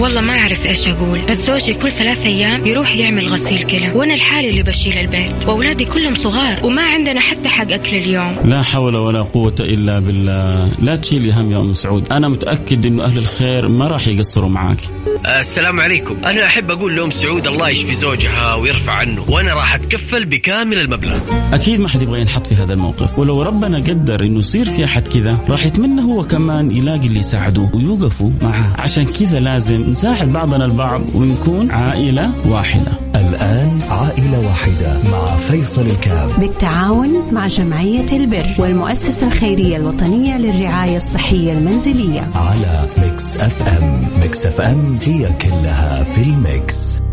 والله ما أعرف إيش أقول بس زوجي كل ثلاث أيام يروح يعمل غسيل كلى وأنا الحالي اللي بشيل البيت وأولادي كلهم صغار وما عندنا حتى حق أكل اليوم. لا حول ولا قوة إلا بالله. لا تشيلي هم يا أم سعود. أنا متأكد أنه أهل الخير ما راح يقصروا معاك. السلام عليكم. أنا أحب أقول لأم سعود الله يشفي زوجها ويرفع عنه وأنا راح أتكفل بكامل المبلغ. أكيد ما حد يبغى ينحط في هذا الموقف. ولو ربنا قدر أنه يصير في أحد كذا راح يتمنى هو كمان يلاقي اللي يساعدوه ويوقفوا معه. عشان كذا لازم نساعد بعضنا البعض ونكون عائلة واحدة. الآن عائلة واحدة مع فيصل الكام. بالتعاون مع جمعية البر والمؤسسة الخيرية الوطنية للرعاية الصحية المنزلية. على Mix FM. Mix FM هي كلها في ال Mix.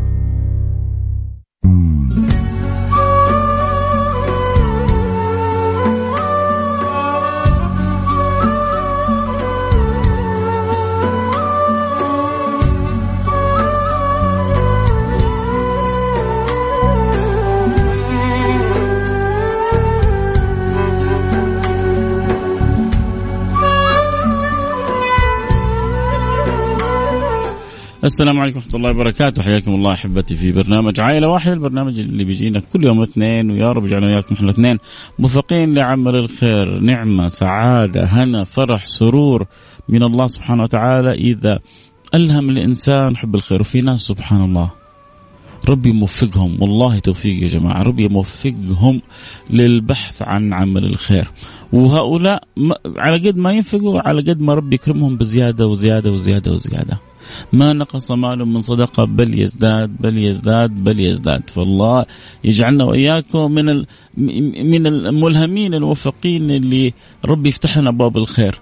السلام عليكم ورحمة الله وبركاته. حياكم الله أحبتي في برنامج عائلة واحدة البرنامج اللي بيجينا كل يوم اثنين ويا رب يجعلنا وياكم إحنا الاثنين موفقين لعمل الخير نعمة سعادة هنا فرح سرور من الله سبحانه وتعالى. إذا ألهم الإنسان حب الخير وفي ناس سبحان الله. ربي يوفقهم. والله توفيق يا جماعة. ربي يوفقهم للبحث عن عمل الخير. وهؤلاء على قد ما ينفقوا على قد ما ربي يكرمهم بزيادة وزيادة وزيادة وزيادة. ما نقص مال من صدقة بل يزداد بل يزداد بل يزداد. فالله يجعلنا وإياكم من من الملهمين الموفقين اللي ربي يفتح لنا أبواب الخير.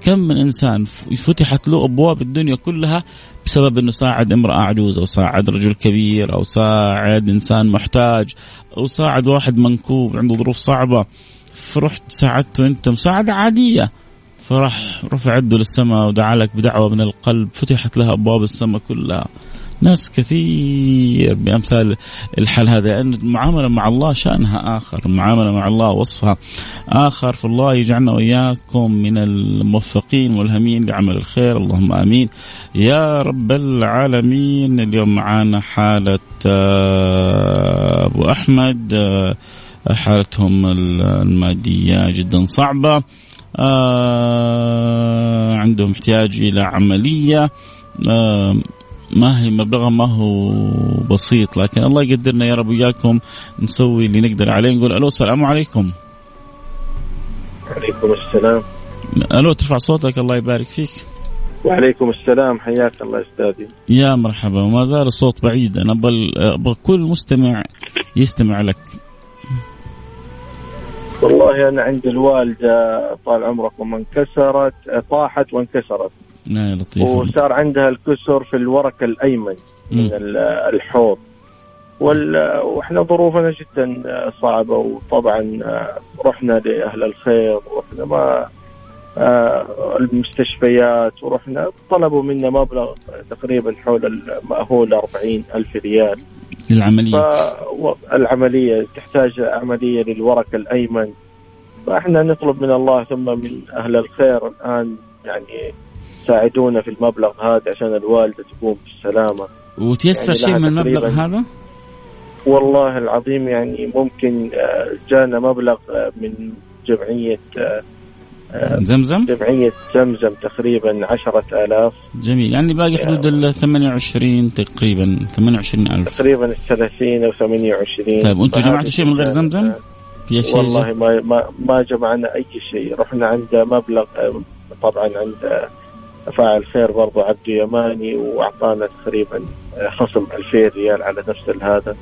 كم من إنسان فتحت له أبواب الدنيا كلها بسبب إنه ساعد امرأة عجوز أو ساعد رجل كبير أو ساعد إنسان محتاج أو ساعد واحد منكوب عنده ظروف صعبة. فرحت ساعدته أنت مساعدة عادية. فراح رفع يده للسماء ودعا لك بدعوة من القلب. فتحت لها أبواب السماء كلها. ناس كثير بأمثال الحال هذا لأن المعامله مع الله شأنها آخر، المعامله مع الله وصفها آخر. فالله يجعلنا وإياكم من الموفقين والهمين لعمل الخير. اللهم آمين. يا رب العالمين اليوم معانا حالة آه، أبو أحمد آه، حالتهم المادية جدا صعبة آه عندهم احتياج إلى عملية ما هي مبلغها ما هو بسيط لكن الله يقدرنا يا رب وياكم نسوي اللي نقدر عليه. نقول ألو السلام عليكم. وعليكم السلام. ألو ترفع صوتك الله يبارك فيك. وعليكم السلام حياك الله أستاذي. يا مرحبا وما زال الصوت بعيد أنا أبغى كل مستمع يستمع لك. والله أنا عندي الوالدة طال عمركم انكسرت طاحت وانكسرت. لا لطيف. وصار عندها الكسر في الورك الأيمن من الحوض. وإحنا ظروفنا جدا صعبة وطبعا رحنا لأهل الخير ورحنا ما المستشفيات ورحنا طلبوا منا مبلغ تقريبا حول المأهول 40 ألف ريال. للعملية. العملية تحتاج عملية للورك الأيمن. فإحنا نطلب من الله ثم من أهل الخير الآن يعني ساعدونا في المبلغ هذا عشان الوالدة تقوم بالسلامة. وتيسر يعني شيء من المبلغ هذا؟ والله العظيم يعني ممكن جانا مبلغ من جمعية زمزم؟ جمعية زمزم تقريبا عشرة آلاف. جميل. يعني باقي حدود ال 28 تقريبا 28 ألف. تقريبا ال 30 أو 28 طيب وأنتم جمعتوا شيء من غير زمزم؟ في شيء؟ والله ما ما ما جمعنا أي شيء. رحنا عند مبلغ طبعا عند فاعل خير برضو عبد يماني وأعطانا تقريبا خصم 2000 ريال على نفس هذا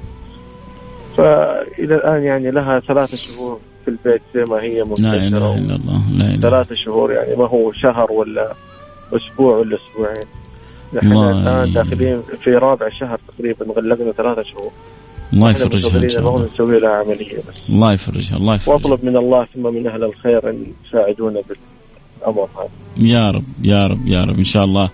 فإلى الآن يعني لها ثلاثة شهور في البيت زي ما هي لا إله إلا الله لا إله. ثلاثة شهور يعني ما هو شهر ولا أسبوع ولا أسبوعين. نحن الآن داخلين في رابع شهر تقريبا غلقنا ثلاثة شهور. الله يفرجها إن شاء الله. نسوي لها عملية بس. الله يفرجها الله يفرجها. وأطلب من الله ثم من أهل الخير أن يساعدونا بالامر هذا يا رب يا رب يا رب. إن شاء الله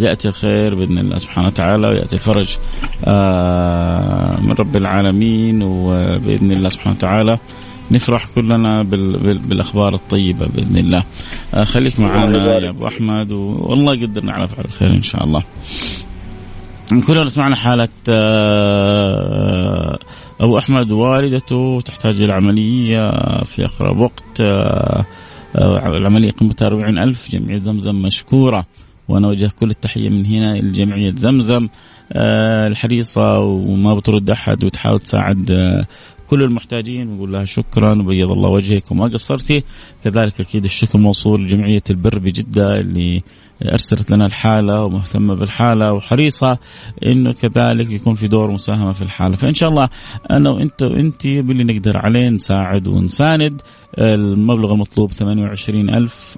يأتي الخير بإذن الله سبحانه وتعالى ويأتي الفرج آه من رب العالمين وبإذن الله سبحانه وتعالى نفرح كلنا بالأخبار الطيبة بإذن الله. آه خليك معنا يا أبو أحمد والله يقدرنا على فعل الخير إن شاء الله. كلنا سمعنا حالة آه، أبو أحمد والدته تحتاج إلى عملية في أقرب وقت العملية قيمتها 40 ألف جمعية زمزم مشكورة. وأنا أوجه كل التحية من هنا لجمعية زمزم الحريصة وما بترد أحد وتحاول تساعد كل المحتاجين ونقول لها شكرا وبيض الله وجهك وما قصرتي. كذلك أكيد الشكر موصول لجمعية البر بجدة اللي أرسلت لنا الحالة ومهتمة بالحالة وحريصة إنه كذلك يكون في دور مساهمة في الحالة، فإن شاء الله أنا وأنت وأنت باللي نقدر عليه نساعد ونساند. المبلغ المطلوب 28000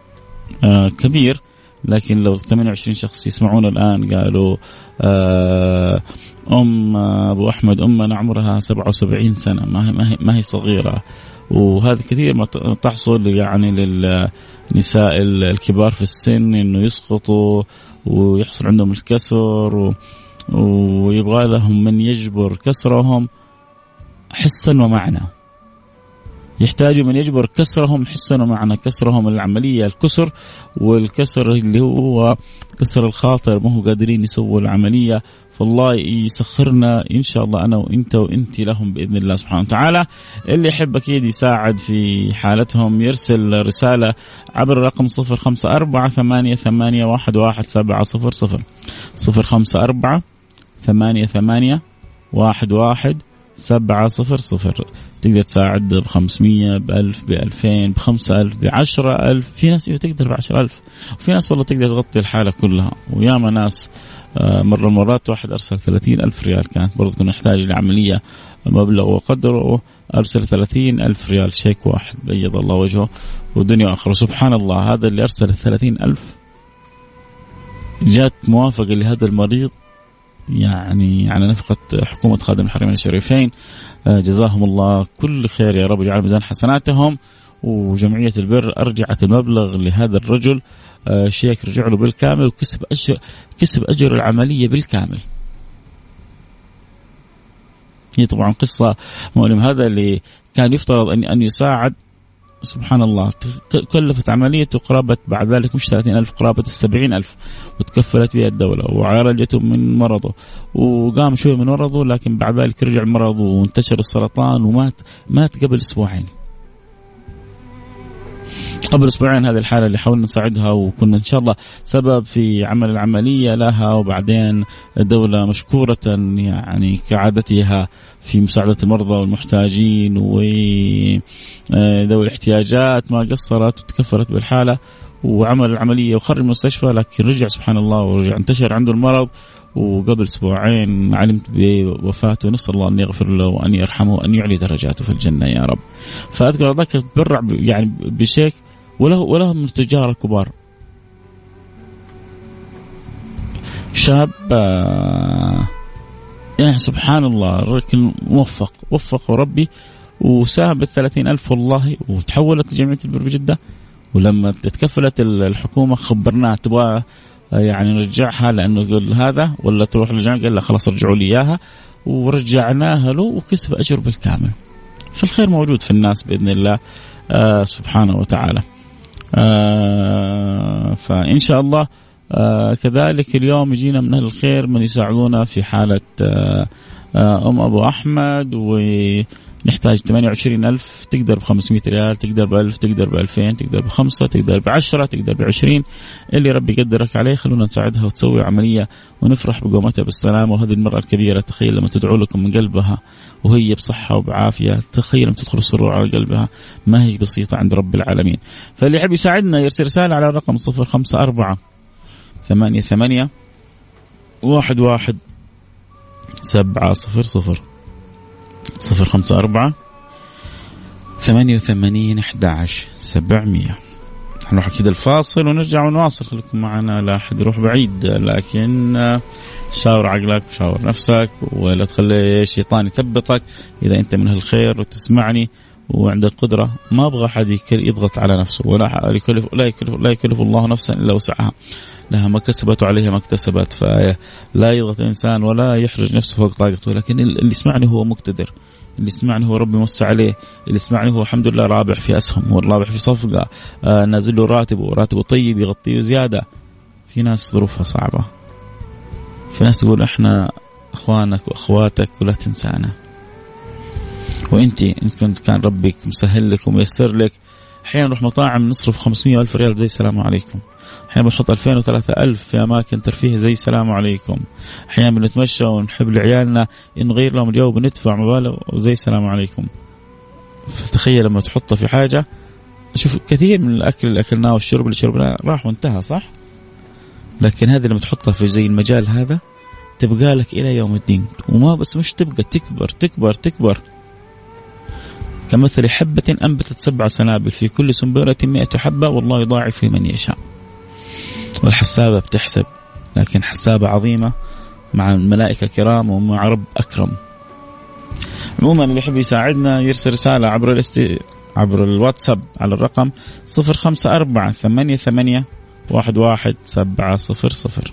آه كبير. لكن لو 28 شخص يسمعون الآن قالوا آه أم أبو أحمد امنا عمرها 77 سنة ما هي ما هي, ما هي صغيرة. وهذا كثير ما تحصل يعني لل نساء الكبار في السن إنه يسقطوا ويحصل عندهم الكسر و... ويبغى لهم من يجبر كسرهم حسا ومعنى. يحتاجوا من يجبر كسرهم حسا ومعنى كسرهم العملية الكسر والكسر اللي هو كسر الخاطر ما هو قادرين يسووا العملية. فالله يسخرنا إن شاء الله أنا وإنت وإنت لهم بإذن الله سبحانه وتعالى. اللي يحب أكيد يساعد في حالتهم يرسل رسالة عبر خمسة أربعة ثمانية ثمانية واحد واحد سبعة صفر صفر. صفر خمسة أربعة ثمانية ثمانية واحد واحد سبعة صفر صفر. تقدر تساعد ب 500 ب 1000 ب 2000 ب 5000 ب 10000 في ناس تقدر ب 10000 وفي ناس والله تقدر تغطي الحالة كلها. وياما ناس آه، مرة من المرات واحد أرسل 30 ألف ريال. كانت برضه كنا نحتاج لعملية مبلغ وقدره. أرسل 30 ألف ريال شيك واحد. بيض الله وجهه. ودنيا أخرى سبحان الله. هذا اللي أرسل 30 ألف. جات موافقة لهذا المريض. يعني على نفقة حكومة خادم الحرمين الشريفين آه، جزاهم الله كل خير يا رب اجعل ميزان حسناتهم وجمعية البر أرجعت المبلغ لهذا الرجل. آه، شيك رجع له بالكامل وكسب أجر كسب أجر العملية بالكامل. هي طبعا قصة مؤلمة. هذا اللي كان يفترض أن أن يساعد سبحان الله كلفت عمليته قرابة بعد ذلك مش 30 ألف قرابة السبعين ألف وتكفلت بها الدولة وعالجته من مرضه وقام شوية من مرضه لكن بعد ذلك رجع مرضه وانتشر السرطان ومات مات قبل أسبوعين. قبل أسبوعين هذه الحالة اللي حاولنا نساعدها وكنا إن شاء الله سبب في عمل العملية لها وبعدين الدولة مشكورة يعني كعادتها في مساعدة المرضى والمحتاجين وذوي آه، الاحتياجات ما قصرت وتكفلت بالحالة وعمل العملية وخرج من المستشفى لكن رجع سبحان الله ورجع انتشر عنده المرض وقبل أسبوعين علمت بوفاته نسأل الله أن يغفر له وأن يرحمه وأن يعلي درجاته في الجنة يا رب. فأذكر ذاك تبرع يعني بشيك وله وله من التجار الكبار. شاب آه، يعني سبحان الله الرجل موفق وفقه ربي وساهم بالثلاثين ألف والله وتحولت لجمعية البر بجدة ولما تكفلت الحكومة خبرناه تبغى يعني نرجعها لأنه يقول هذا ولا تروح للجامعة قال لا خلاص رجعوا لي إياها ورجعناها له وكسب أجر بالكامل. فالخير موجود في الناس بإذن الله آه سبحانه وتعالى. آه فإن شاء الله آه كذلك اليوم يجينا من الخير من يساعدونا في حالة آه أم أبو أحمد و نحتاج 28 ألف تقدر ب 500 ريال تقدر ب 1000 تقدر ب 2000 تقدر بخمسة تقدر ب 10 تقدر ب 20 اللي ربي يقدرك عليه خلونا نساعدها وتسوي عملية ونفرح بقومتها بالسلامة. وهذه المرأة الكبيرة تخيل لما تدعو لكم من قلبها وهي بصحة وبعافية تخيل لما تدخل السرور على قلبها. ما هي بسيطة عند رب العالمين. فاللي يحب يساعدنا يرسل رسالة على الرقم 054 ثمانية ثمانية واحد واحد سبعة صفر صفر. صفر خمسة أربعة ثمانية وثمانين أحد عشر سبعمية. نروح أكيد الفاصل ونرجع ونواصل. خليكم معنا لا أحد يروح بعيد لكن شاور عقلك وشاور نفسك ولا تخلي الشيطان يثبطك. إذا أنت من الخير وتسمعني وعندك قدرة ما أبغى أحد يضغط على نفسه ولا يكلف لا يكلف لا يكلف الله نفسا إلا وسعها. لها ما كسبت وعليها ما اكتسبت فلا يضغط الإنسان ولا يحرج نفسه فوق طاقته لكن اللي يسمعني هو مقتدر. اللي يسمعني هو ربي موسع عليه. اللي يسمعني هو الحمد لله رابح في أسهم هو رابح في صفقة آه نازل له راتبه وراتبه طيب يغطيه زيادة. في ناس ظروفها صعبة. في ناس تقول إحنا أخوانك وأخواتك ولا تنسانا. وانت إن كنت كان ربك مسهل لك وميسر لك. أحيانا نروح مطاعم نصرف 500 ألف ريال زي السلام عليكم. أحيانا بنحط 2000 و3000 في أماكن ترفيه زي السلام عليكم. أحيانا بنتمشى ونحب لعيالنا. نغير لهم جو بندفع مبالغ وزي السلام عليكم. فتخيل لما تحطها في حاجة. شوف كثير من الأكل اللي أكلناه والشرب اللي شربناه راح وانتهى صح؟ لكن هذه لما تحطها في زي المجال هذا تبقى لك إلى يوم الدين. وما بس مش تبقى تكبر تكبر تكبر. كمثل حبة أنبتت سبع سنابل في كل سنبلة مئة حبة والله يضاعف لمن يشاء. والحسابة بتحسب لكن حسابة عظيمة مع الملائكة كرام ومع رب أكرم. عموما اللي يحب يساعدنا يرسل رسالة عبر الاست... عبر الواتساب على الرقم صفر خمسة أربعة ثمانية ثمانية واحد واحد سبعة صفر صفر.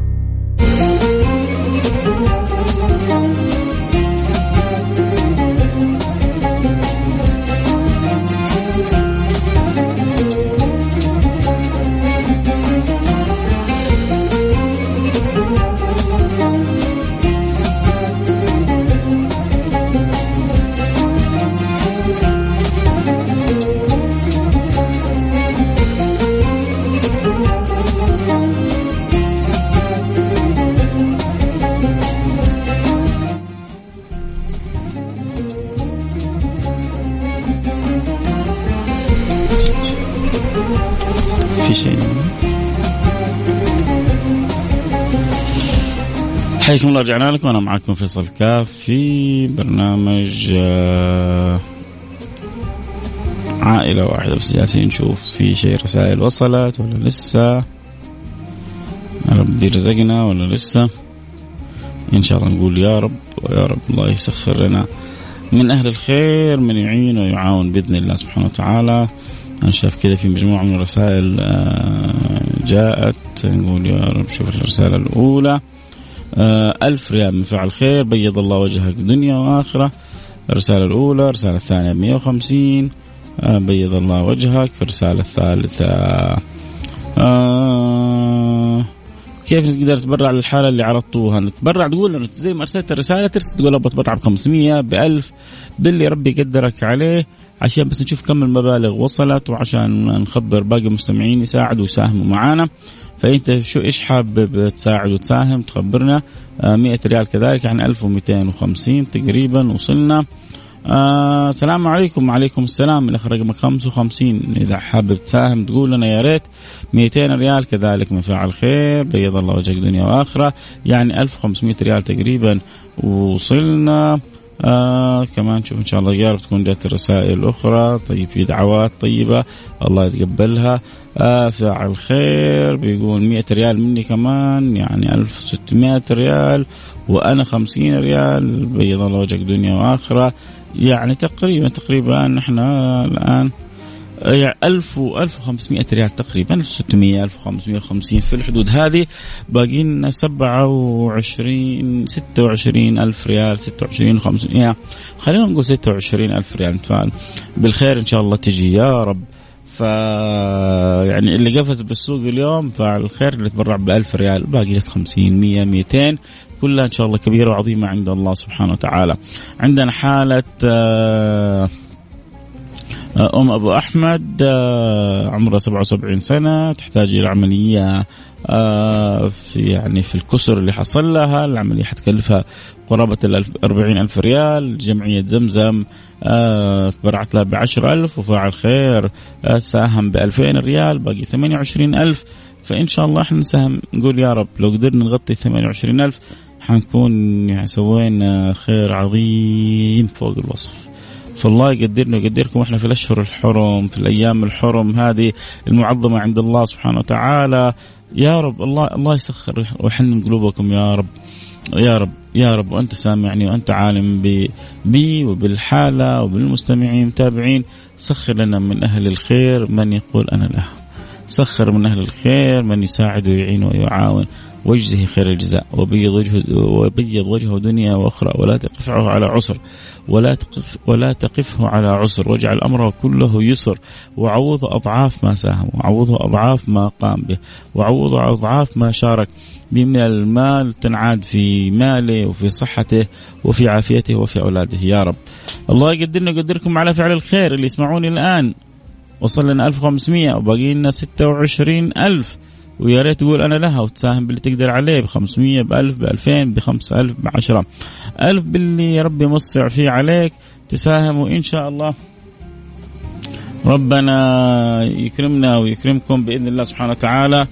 حياكم الله رجعنا لكم. أنا معكم فيصل كاف في برنامج آه، عائلة واحدة بس جالسين نشوف في شيء رسائل وصلت ولا لسه؟ يا رب يرزقنا ولا لسه؟ إن شاء الله نقول يا رب ويا رب الله يسخر لنا من أهل الخير من يعين ويعاون بإذن الله سبحانه وتعالى. أنا شايف كذا في مجموعة من الرسائل آه، جاءت. نقول يا رب شوف الرسالة الأولى. ألف ريال من فعل خير بيض الله وجهك دنيا وآخرة الرسالة الأولى الرسالة الثانية 150 آه، بيض الله وجهك الرسالة الثالثة. آه كيف تقدر تتبرع للحالة اللي عرضتوها نتبرع تقول زي ما أرسلت الرسالة ترسل تقول أبغى أتبرع ب 500 ب 1000 باللي ربي يقدرك عليه عشان بس نشوف كم المبالغ وصلت وعشان نخبر باقي المستمعين يساعدوا ويساهموا معنا فإنت شو إيش حابب تساعد وتساهم؟ تخبرنا. آه 100 ريال كذلك يعني 1250 تقريبا وصلنا. آه السلام عليكم. وعليكم السلام. الأخ رقمك 55 إذا حابب تساهم تقول لنا يا ريت. 200 ريال كذلك من فاعل خير بيض الله وجهك دنيا وآخرة. يعني 1500 ريال تقريبا وصلنا. آه كمان شوف إن شاء الله يا رب تكون جات الرسائل الاخرى طيب في دعوات طيبة الله يتقبلها. آه فاعل خير بيقول 100 ريال مني كمان يعني 1600 ريال وأنا 50 ريال. بيض الله وجهك دنيا وآخرة. يعني تقريبا تقريبا إحنا الآن 1000 و 1500 ريال تقريبا 1600 1550 في الحدود هذه. باقي لنا 27 26 ألف ريال 26 500 يعني خلينا نقول 26 ألف ريال. نتفائل بالخير إن شاء الله تجي يا رب. ف يعني اللي قفز بالسوق اليوم فعل الخير اللي تبرع ب 1000 ريال باقي جت 50 100 200 كلها إن شاء الله كبيرة وعظيمة عند الله سبحانه وتعالى. عندنا حالة آه أم أبو أحمد آه عمرها 77 سنة تحتاج إلى عملية آه في يعني في الكسر اللي حصل لها. العملية حتكلفها قرابة ال 40 ألف ريال. جمعية زمزم آه تبرعت لها ب 10000 وفاعل خير آه ساهم ب 2000 ريال باقي 28000 فإن شاء الله إحنا نساهم نقول يا رب لو قدرنا نغطي 28000 حنكون يعني سوينا خير عظيم فوق الوصف. فالله يقدرنا ويقدركم. وإحنا في الأشهر الحرم في الأيام الحرم هذه المعظمة عند الله سبحانه وتعالى. يا رب الله الله يسخر ويحنن قلوبكم يا رب. يا رب يا رب وأنت سامعني وأنت عالم بي وبالحالة وبالمستمعين المتابعين سخر لنا من أهل الخير من يقول أنا له سخر من أهل الخير من يساعد ويعين ويعاون. واجزه خير الجزاء. وبيض وجهه وبيض وجهه دنيا وأخرى. ولا تقفعه على عسر. ولا تقف ولا تقفه على عسر. واجعل أمره كله يسر. وعوضه أضعاف ما ساهم. وعوضه أضعاف ما قام به. وعوضه أضعاف ما شارك من المال. تنعاد في ماله وفي صحته وفي عافيته وفي أولاده. يا رب. الله يقدرنا ويقدركم على فعل الخير. اللي يسمعوني الآن. وصل لنا 1500 وباقي لنا 26000 ويا ريت تقول أنا لها وتساهم باللي تقدر عليه ب 500 ب 1000 ب 2000 ب 5000 ب 10 1000 باللي ربي موسع فيه عليك تساهم وإن شاء الله ربنا يكرمنا ويكرمكم بإذن الله سبحانه وتعالى.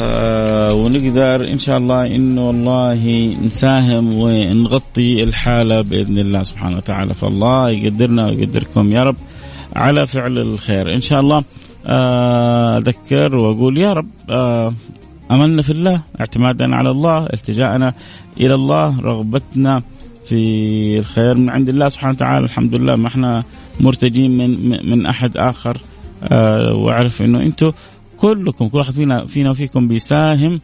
آه ونقدر إن شاء الله إنه والله نساهم ونغطي الحالة بإذن الله سبحانه وتعالى. فالله يقدرنا ويقدركم يا رب. على فعل الخير. إن شاء الله آه، أذكر وأقول يا رب آه، آمنا في الله اعتمادنا على الله التجاءنا إلى الله رغبتنا في الخير من عند الله سبحانه وتعالى. الحمد لله ما إحنا مرتجين من من أحد آخر أه وأعرف إنه أنتم كلكم كل واحد فينا فينا وفيكم بيساهم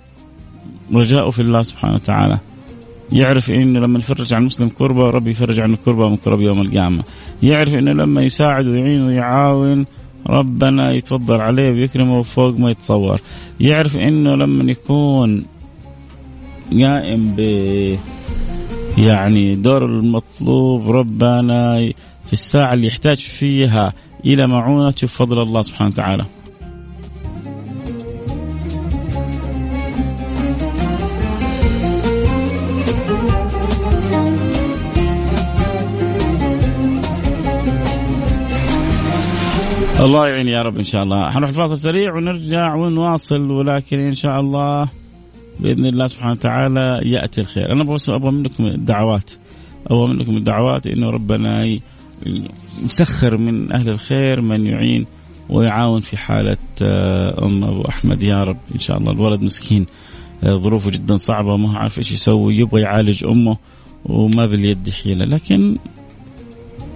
رجاؤه في الله سبحانه وتعالى. يعرف انه لما يفرج عن المسلم كربة ربي يفرج عنه كربة من كرب يوم القيامة. يعرف انه لما يساعد ويعين ويعاون ربنا يتفضل عليه ويكرمه فوق ما يتصور. يعرف إنه لما يكون قائم ب يعني دور المطلوب ربنا في الساعة اللي يحتاج فيها إلى معونة فضل الله سبحانه وتعالى. الله يعين يا رب إن شاء الله. حنروح الفاصل سريع ونرجع ونواصل ولكن إن شاء الله بإذن الله سبحانه وتعالى يأتي الخير. أنا بس أبغى منكم الدعوات. أبغى منكم الدعوات إنه ربنا يسخر من أهل الخير من يعين ويعاون في حالة آه، أم أبو أحمد. يا رب إن شاء الله الولد مسكين آه، ظروفه جدا صعبة ما عارف إيش يسوي يبغى يعالج أمه وما باليد حيلة. لكن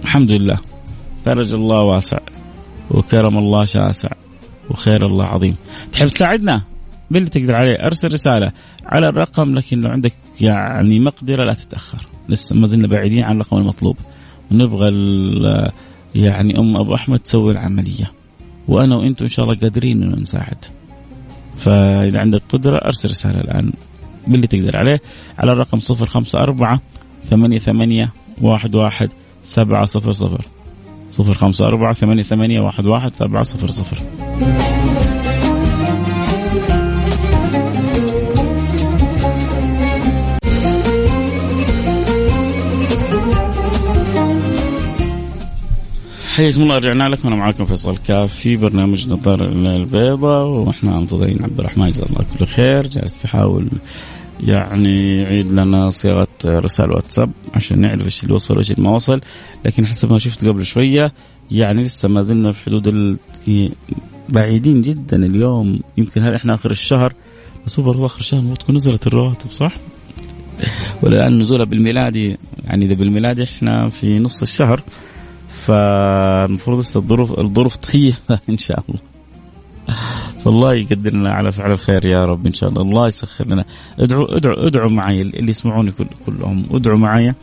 الحمد لله فرج الله واسع. وكرم الله شاسع وخير الله عظيم. تحب تساعدنا؟ باللي تقدر عليه؟ أرسل رسالة على الرقم لكن لو عندك يعني مقدرة لا تتأخر. لسه ما زلنا بعيدين عن الرقم المطلوب. ونبغى يعني أم أبو أحمد تسوي العملية. وأنا وأنتم إن شاء الله قادرين إنه نساعد. فإذا عندك قدرة أرسل رسالة الآن. باللي تقدر عليه؟ على الرقم 054 ثمانية ثمانية واحد واحد سبعة صفر خمسة أربعة ثمانية ثمانية واحد واحد سبعة صفر صفر. حياكم الله رجعنا لكم. أنا معاكم فيصل كاف في برنامج نظار البيضاء وإحنا منتظرين عبد الرحمن جزاه الله كل خير. جالس بيحاول يعني يعيد لنا صياغة رسائل واتساب عشان نعرف إيش اللي وصل وايش اللي ما وصل لكن حسب ما شفت قبل شوية يعني لسه ما زلنا في حدود ال... بعيدين جدا اليوم. يمكن هل إحنا آخر الشهر؟ بس هو برضه آخر الشهر المفروض تكون نزلت الرواتب صح؟ ولا الان نزولها بالميلادي. يعني إذا بالميلادي إحنا في نص الشهر فالمفروض لسه الظروف الظروف طيبه إن شاء الله. فالله يقدرنا على فعل الخير يا رب إن شاء الله. الله يسخر لنا. ادعوا ادعوا ادعوا معي اللي يسمعوني كل كلهم. ادعوا معي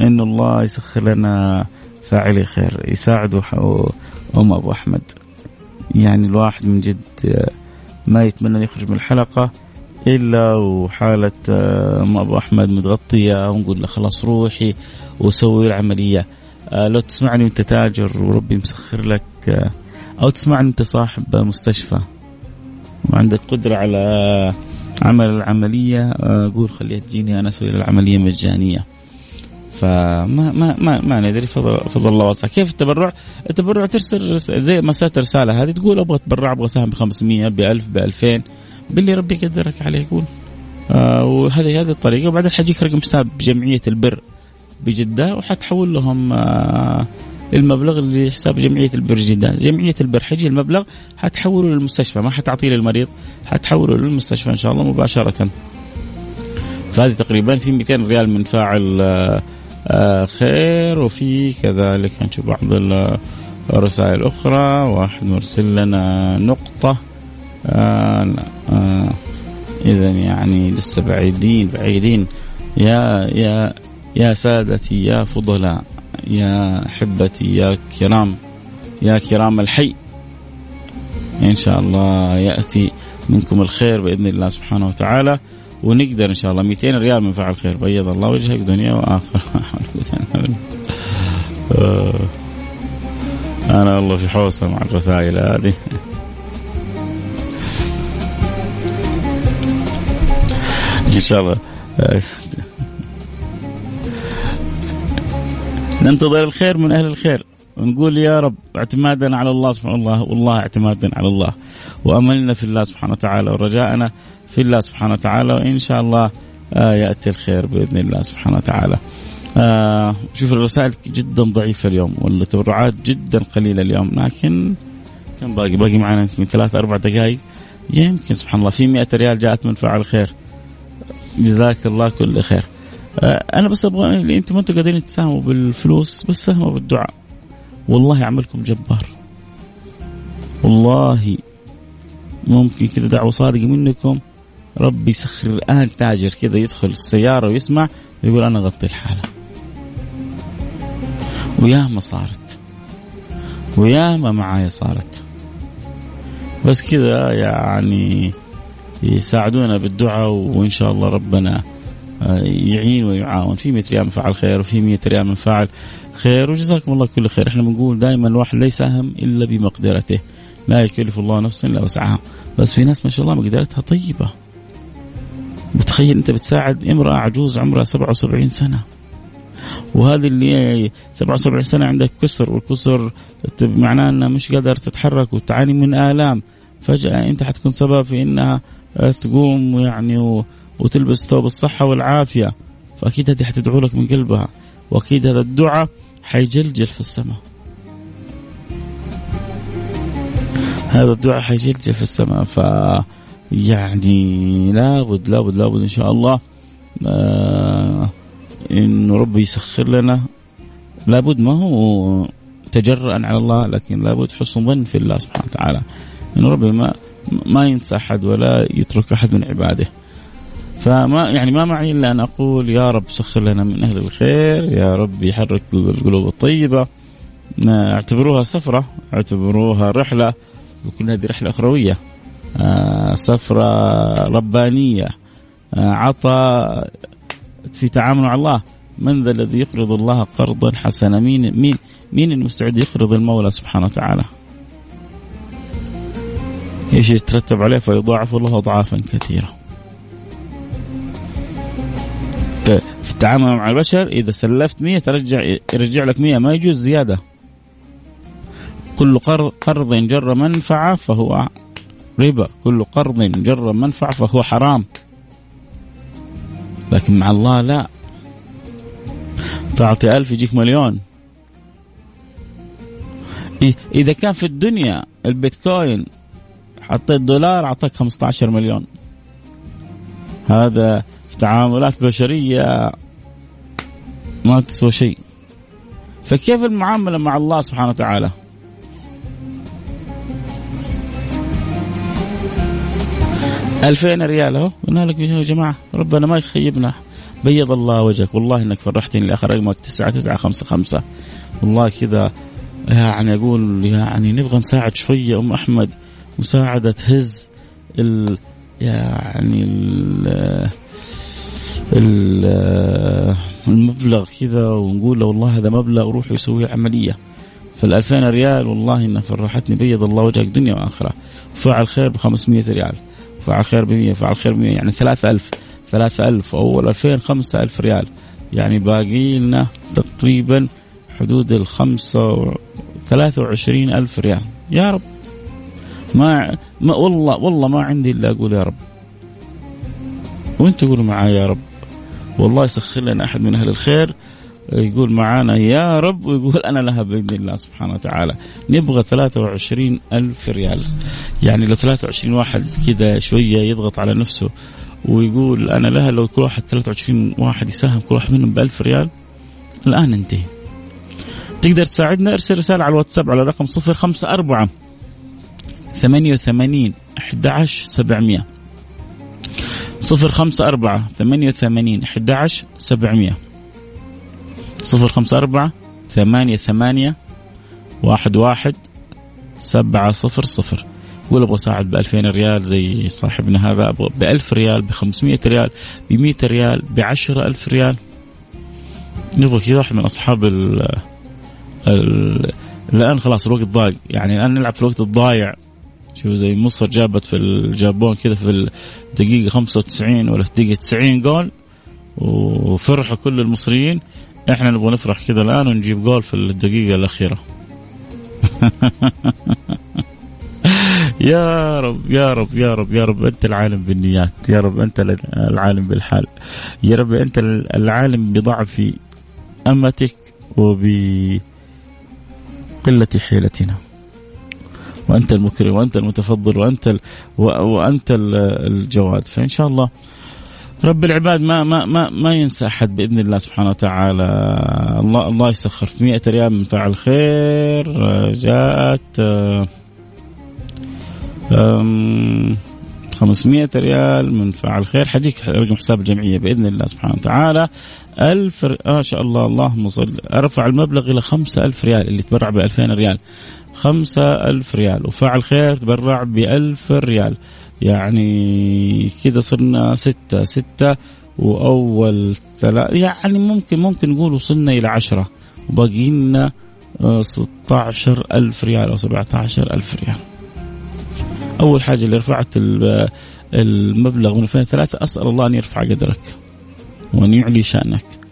إن الله يسخر لنا فاعلي خير يساعدوا أم أبو أحمد. يعني الواحد من جد ما يتمنى يخرج من الحلقة إلا وحالة أم أبو أحمد متغطية ونقول له خلاص روحي وسوي العملية لو تسمعني وأنت تاجر وربي مسخر لك أو تسمعني انت صاحب مستشفى. وعندك قدرة على عمل العملية قول خليها تجيني أنا أسوي العملية مجانية. فما ما ما ما ندري فضل, فضل الله واسع. كيف التبرع؟ التبرع ترسل زي ما سألت رسالة هذه تقول أبغى اتبرع أبغى اساهم ب 500 ب 1000 ب 2000 باللي ربي يقدرك عليه يقول آه وهذه هذه الطريقة. وبعدين حيجيك رقم حساب جمعيه البر بجدة وحتحول لهم آه المبلغ لحساب جمعية البر جدة، جمعية البر حيجي المبلغ حتحوله للمستشفى ما حتعطيه للمريض حتحوله للمستشفى إن شاء الله مباشرة. فهذه تقريبا في 200 ريال من فاعل آه آه خير وفي كذلك نشوف بعض رسائل أخرى. واحد مرسل لنا آه آه إذا يعني لسه بعيدين بعيدين. يا يا يا سادتي يا فضلاء. يا أحبتي يا كرام يا كرام الحي. إن شاء الله يأتي منكم الخير بإذن الله سبحانه وتعالى ونقدر إن شاء الله 200 ريال من فعل خير بيض الله وجهك دنيا وآخرة. أنا والله في حوسة مع الرسائل هذه. إن شاء الله. ننتظر الخير من أهل الخير. ونقول يا رب اعتمادنا على الله سبحانه الله والله اعتمادنا على الله. وأملنا في الله سبحانه وتعالى ورجاءنا في الله سبحانه وتعالى وإن شاء الله آه يأتي الخير بإذن الله سبحانه وتعالى. آه شوف الرسائل جدا ضعيفة اليوم والتبرعات جدا قليلة اليوم لكن كم باقي؟ باقي معنا من ثلاث أربع دقائق يمكن سبحان الله في 100 ريال جاءت من فعل خير. جزاك الله كل خير. آه أنا بس أبغى أنتم ما أنتم قاعدين تساهموا بالفلوس بس ساهموا بالدعاء. والله عملكم جبار. والله ممكن كذا دعوة صادقة منكم. ربي يسخر الآن تاجر كذا يدخل السيارة ويسمع يقول أنا غطي الحالة. وياما صارت. وياما معايا صارت. بس كذا يعني يساعدونا بالدعاء وإن شاء الله ربنا يعين ويعاون. في 100 ريال من فعل خير وفي 100 ريال من فاعل خير. وجزاكم الله كل خير. إحنا بنقول دائما الواحد لا يساهم إلا بمقدرته. لا يكلف الله نفسا إلا وسعها. بس في ناس ما شاء الله مقدرتها طيبة. متخيل أنت بتساعد امرأة عجوز عمرها 77 سنة. وهذه اللي 77 سنة عندك كسر والكسر معناه إنها مش قادرة تتحرك وتعاني من آلام. فجأة أنت حتكون سبب في إنها تقوم يعني وتلبس ثوب الصحة والعافية فأكيد هذه حتدعو لك من قلبها. وأكيد هذا الدعاء حيجلجل في السماء. هذا الدعاء حيجلجل في السماء ف يعني لابد لابد لابد إن شاء الله آه انه ربي يسخر لنا. لابد ما هو تجرأ على الله لكن لابد حسن ظن في الله سبحانه وتعالى. انه ربي ما ما ينسى أحد ولا يترك أحد من عباده. فما يعني ما معي إلا أن أقول يا رب سخر لنا من أهل الخير يا رب يحرك القلوب الطيبة. اعتبروها سفرة اعتبروها رحلة وكل هذه رحلة أخروية. آه سفرة ربانية آه عطاء في تعامل مع الله. من ذا الذي يقرض الله قرضا حسنا؟ مين مين مين المستعد يقرض المولى سبحانه وتعالى؟ إيش يترتب عليه فيضاعف الله اضعافا كثيره في التعامل مع البشر إذا سلفت 100 ترجع يرجع لك 100 ما يجوز زيادة. كل قرض جر منفعة فهو ربا كل قرض جر منفعة فهو حرام. لكن مع الله لا. تعطي ألف يجيك مليون. إذا كان في الدنيا البيتكوين حطيت دولار أعطاك 15 مليون. هذا تعاملات بشرية ما تسوى شيء. فكيف المعاملة مع الله سبحانه وتعالى؟ ألفين ريال أهو قلنا لك يا جماعة ربنا ما يخيبنا. بيض الله وجهك والله إنك فرحتني لآخر رقمك تسعة تسعة خمسة خمسة. والله كذا يعني أقول يعني نبغى نساعد شوية أم أحمد مساعدة تهز ال يعني ال المبلغ كذا ونقول له والله هذا مبلغ روح يسوي عملية. فال 2000 ريال والله إنها فرحتني بيض الله وجهك دنيا وآخرة. وفعل خير ب 500 ريال. فعل خير ب 100 فعل خير ب 100 يعني 3000 3000 أول 2000 5000 ريال. يعني باقي لنا تقريبا حدود ال 5 23000 ريال. يا رب. ما, ما والله والله ما عندي إلا أقول يا رب. وأنتم قولوا معايا يا رب؟ والله يسخر لنا أحد من أهل الخير يقول معانا يا رب ويقول أنا لها بإذن الله سبحانه وتعالى. نبغى 23 ألف ريال. يعني لو 23 واحد كذا شوية يضغط على نفسه ويقول أنا لها لو كل واحد 23 واحد يساهم كل واحد منهم بألف ريال الآن ننتهي. تقدر تساعدنا؟ أرسل رسالة على الواتساب على رقم 054 88 11 700 054 88 11 700 054 ثمانية ثمانية واحد واحد سبعة صفر صفر. قول أبغى اساعد ب 2000 ريال زي صاحبنا هذا أبغى ب 1000 ريال ب 500 ريال ب 100 ريال ب 10000 ريال. نبغى كذا واحد من أصحاب ال ال الآن خلاص الوقت ضاق يعني الآن نلعب في الوقت الضايع. شوف زي مصر جابت في الجابون كذا في الدقيقة 95 ولا في الدقيقة 90 جول وفرحوا كل المصريين. إحنا نبغى نفرح كذا الآن ونجيب جول في الدقيقة الأخيرة. يا رب يا رب يا رب يا رب أنت العالم بالنيات يا رب أنت العالم بالحال. يا رب أنت العالم بضعف أمتك وبقلة حيلتنا. وأنت المكرم وأنت المتفضل وأنت ال... وأنت الجواد. فإن شاء الله رب العباد ما ما ما ما ينسى أحد بإذن الله سبحانه وتعالى. الله الله يسخر. في 100 ريال من فعل خير جاءت 500 ريال من فعل خير. حجيك رقم حساب الجمعية بإذن الله سبحانه وتعالى. ألف ما آه شاء الله. اللهم صل. أرفع المبلغ إلى خمسة ألف ريال اللي تبرع بألفين ريال. خمسة ألف ريال. وفاعل خير تبرع بألف ريال. يعني كذا صرنا ستة ستة وأول ثلاثة يعني ممكن ممكن نقول وصلنا إلى عشرة. وباقي لنا 16 آه، ألف ريال أو 17 ألف ريال. أول حاجة اللي رفعت المبلغ من 2003 أسأل الله أن يرفع قدرك وأن يعلي شأنك.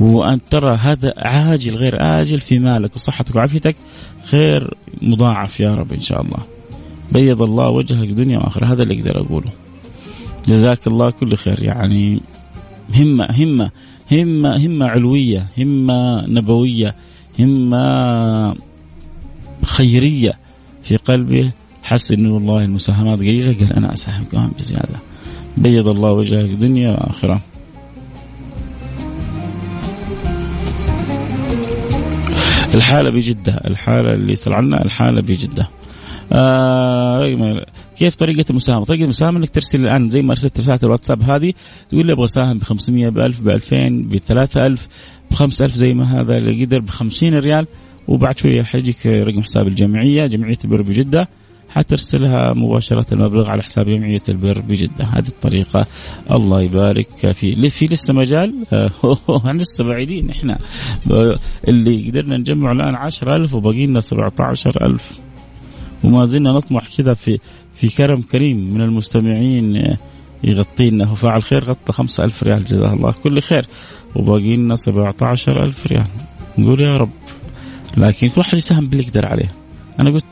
وأن ترى هذا عاجل غير آجل في مالك وصحتك وعافيتك خير مضاعف يا رب إن شاء الله. بيض الله وجهك دنيا وآخرة هذا اللي أقدر أقوله. جزاك الله كل خير. يعني همة همة همة همة علوية همة نبوية همة خيرية في قلبه. حس انه والله المساهمات قليلة. قال أنا اساهم كمان بزيادة. بيض الله وجهك دنيا واخره الحالة بجدة الحالة اللي يسأل عنها الحالة بجدة آه كيف طريقة المساهمة؟ طريقة المساهمة إنك ترسل الآن زي ما ارسلت رسالة الواتساب هذه تقول لي أبغى أساهم ب 500 ب 1000 ب 2000 ب 3000 ب 5000 زي ما هذا اللي قدر ب 50 ريال وبعد شوية حيجيك رقم حساب الجمعية جمعية البر بجدة حترسلها مباشرة المبلغ على حساب جمعية البر بجدة. هذه الطريقة الله يبارك في في لسه مجال؟ إحنا لسه بعيدين. إحنا اللي قدرنا نجمع الآن 10000 وباقي لنا 17000 وما زلنا نطمح كذا في في كرم كريم من المستمعين يغطينا. هو فاعل خير غطى 5000 ريال. جزاه الله. كل خير. وباقي لنا 17000 ريال. نقول يا رب. لكن كل واحد يساهم باللي يقدر عليه. أنا قلت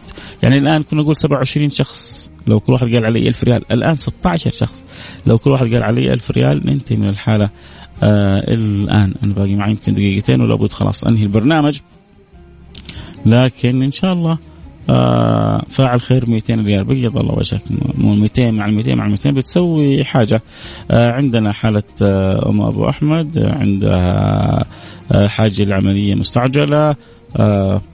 يعني الآن كنا نقول 27 شخص. لو كل واحد قال علي 1000 ريال الآن 16 شخص. لو كل واحد قال علي 1000 ريال ننتهي من الحالة. آه الآن أنا باقي معي يمكن دقيقتين ولا بد خلاص أنهي البرنامج. لكن إن شاء الله آه فاعل خير 200 ريال. بيض الله وجهك. 200 مع 200 مع 200 بتسوي حاجة. آه عندنا حالة آه أم أبو أحمد عندها آه حاجة لعملية مستعجلة.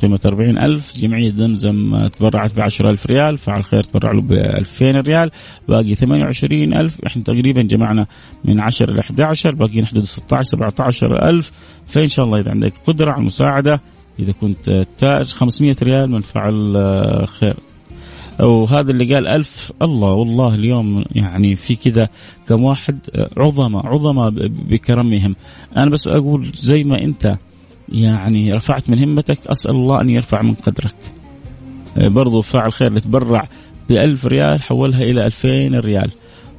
قيمة أربعين ألف. جمعية زمزم تبرعت بعشرة ألف ريال فعل خير تبرع له بألفين ريال. باقي ثمانية وعشرين ألف. إحنا تقريبا جمعنا من عشر إلى 11 باقي حدود 16 17 ألف. فإن شاء الله إذا عندك قدرة على المساعدة إذا كنت تاج 500 ريال من فعل آه، خير. وهذا اللي قال ألف. الله والله اليوم يعني في كذا كم واحد آه، عظمة عظمة بكرمهم. أنا بس أقول زي ما أنت يعني رفعت من همتك أسأل الله أن يرفع من قدرك. آه، برضو فاعل خير اللي تبرع بألف ريال حولها إلى ألفين ريال.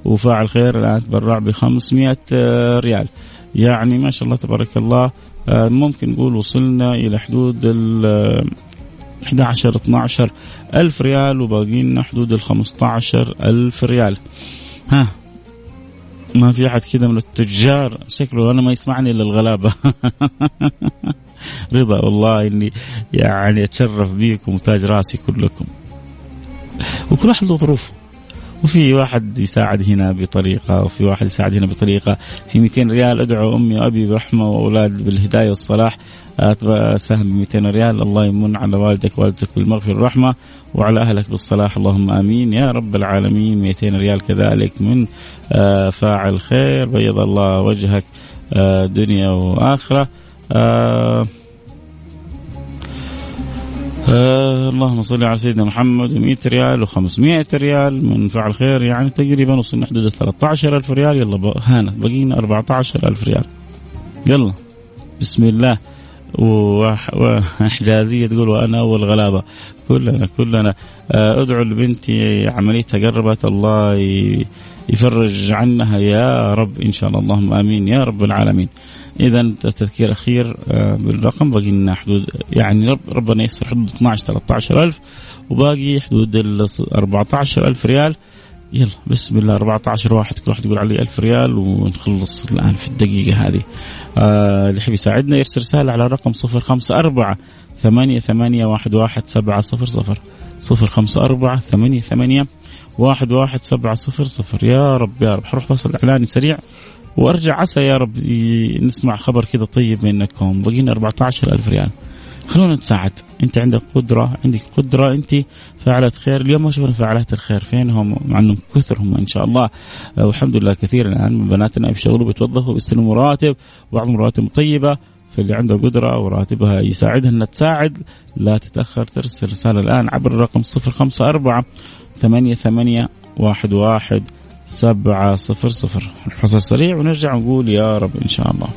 وفاعل خير الآن تبرع بخمسمائة آه، ريال. يعني ما شاء الله تبارك الله آه، ممكن نقول وصلنا إلى حدود ال 11 12 ألف ريال وباقي لنا حدود ال 15 ألف ريال. ها ما في أحد كذا من التجار. شكله أنا ما يسمعني إلا الغلابة. رضا والله إني يعني أتشرف بيكم وتاج راسي كلكم. وكل واحد له ظروفه وفي واحد يساعد هنا بطريقة وفي واحد يساعد هنا بطريقة. في 200 ريال أدعو أمي وأبي برحمة وأولاد بالهداية والصلاح. سهم ب 200 ريال. الله يمن على والدك ووالدتك بالمغفرة والرحمة وعلى أهلك بالصلاح. اللهم آمين. يا رب العالمين. 200 ريال كذلك من آه، فاعل خير. بيض الله وجهك آه، دنيا وآخرة. آه آه اللهم صل على سيدنا محمد. 100 ريال و500 ريال من فعل خير. يعني تقريبا وصلنا حدود 13000 ريال. يلا هانا بقينا 14000 ريال. يلا. بسم الله. وحجازيه تقول وأنا أول غلابة. كلنا كلنا. آه، أدعو لبنتي عمليتها قربت الله يفرج عنها يا رب إن شاء الله. اللهم آمين يا رب العالمين. اذا تذكير أخير آه، بالرقم. باقي لنا حدود يعني رب ربنا ييسر حدود 12 13000 وباقي حدود ال 14000 ريال. يلا بسم الله 14 واحد كل واحد يقول علي 1000 ريال ونخلص الآن في الدقيقة هذه. آه اللي يحب يساعدنا يرسل رسالة على الرقم 054 ثمانية ثمانية واحد واحد سبعة صفر صفر. صفر خمسة أربعة ثمانية ثمانية واحد واحد سبعة صفر صفر. يا رب يا رب. حروح فصل إعلاني سريع. وارجع عسى يا رب نسمع خبر كذا طيب منكم. بقينا 14 ألف ريال. خلونا نتساعد انت عندك قدرة عندك قدرة انت فعلت خير. اليوم ما شفنا فعلات الخير فين هم مع انهم كثر هم إن شاء الله. والحمد لله كثير الآن من بناتنا بيشتغلوا بيتوظفوا بيستلموا رواتب وبعضهم رواتب طيبة فاللي عنده قدرة وراتبها يساعدها أنها تساعد. لا تتأخر ترسل رسالة الآن عبر الرقم 054 ثمانية ثمانية واحد واحد سبعة صفر صفر. الفصل سريع ونرجع نقول يا رب إن شاء الله.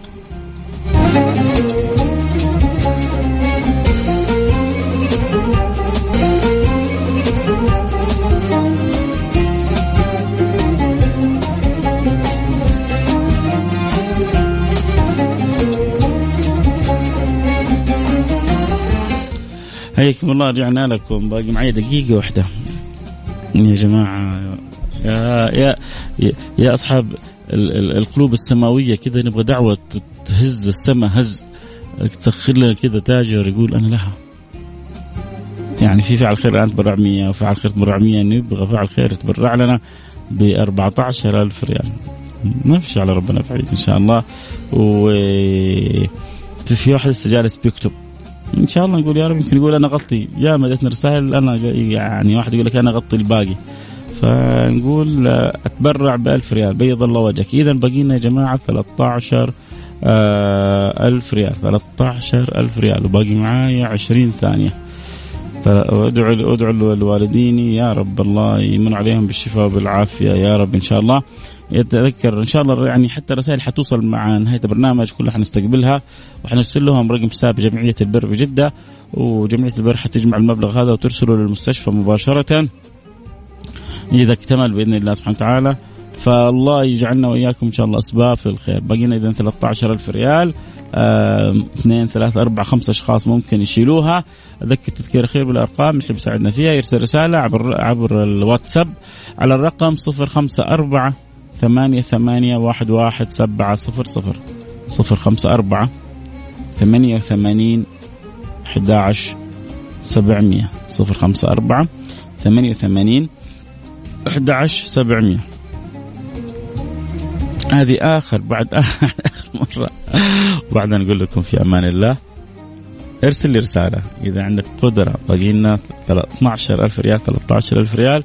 حياكم الله رجعنا لكم. باقي معي دقيقة واحدة. يا جماعة يا يا يا أصحاب القلوب السماوية كذا نبغى دعوة تهز السماء هز تسخر لنا كذا تاجر يقول أنا لها. يعني في فعل خير الآن تبرع 100 وفعل خير تبرع 100 نبغى فعل خير تبرع لنا ب 14000 ريال. ما فيش على ربنا بعيد إن شاء الله. و في واحد لسه جالس بيكتب. إن شاء الله نقول يا رب يمكن يقول أنا غطي. يا ما جتني رسائل أنا يعني واحد يقول لك أنا اغطي الباقي. فنقول أتبرع ب 1000 ريال. بيض الله وجهك. اذا باقي لنا يا جماعة 13 آه، ألف ريال. 13 ألف ريال. وباقي معايا 20 ثانية. فادعو أدعو لوالديني. يا رب الله يمن عليهم بالشفاء وبالعافية يا رب إن شاء الله. يتذكر. إن شاء الله يعني حتى الرسائل حتوصل مع نهاية البرنامج كلها حنستقبلها وحنرسل لهم رقم حساب جمعية البر بجدة وجمعية البر حتجمع المبلغ هذا وترسله للمستشفى مباشرة. إذا اكتمل بإذن الله سبحانه وتعالى. فالله يجعلنا وإياكم إن شاء الله أسباب في الخير. بقينا اذا 13000 ريال اثنين ثلاثة أربعة خمسة أشخاص ممكن يشيلوها. أذكر تذكير خير بالأرقام يحب يساعدنا فيها. يرسل رسالة عبر عبر الواتساب على الرقم صفر خمسة أربعة ثمانية ثمانية واحد واحد سبعة صفر صفر صفر خمسة أربعة ثمانية وثمانين أحد سبعمية صفر خمسة أربعة ثمانية وثمانين أحد سبعمية. هذه آخر بعد آخر مرة. وبعدين نقول لكم في أمان الله ارسل لي رسالة. إذا عندك قدرة باقي لنا 12000 ريال 13000 ريال.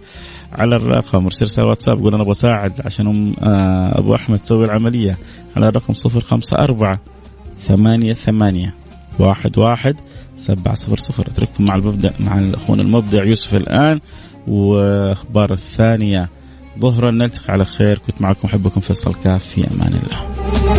على الرقم. ارسل رسالة واتساب قول أنا أبغى أساعد عشان أم آه، أبو أحمد تسوي العملية. على الرقم 054 ثمانية ثمانية واحد واحد سبعة صفر صفر. أترككم مع المبدأ مع أخونا المبدع يوسف الآن. وأخبار الثانية. ظهرا نلتقي على خير. كنت معكم أحبكم فيصل كاف. في أمان الله.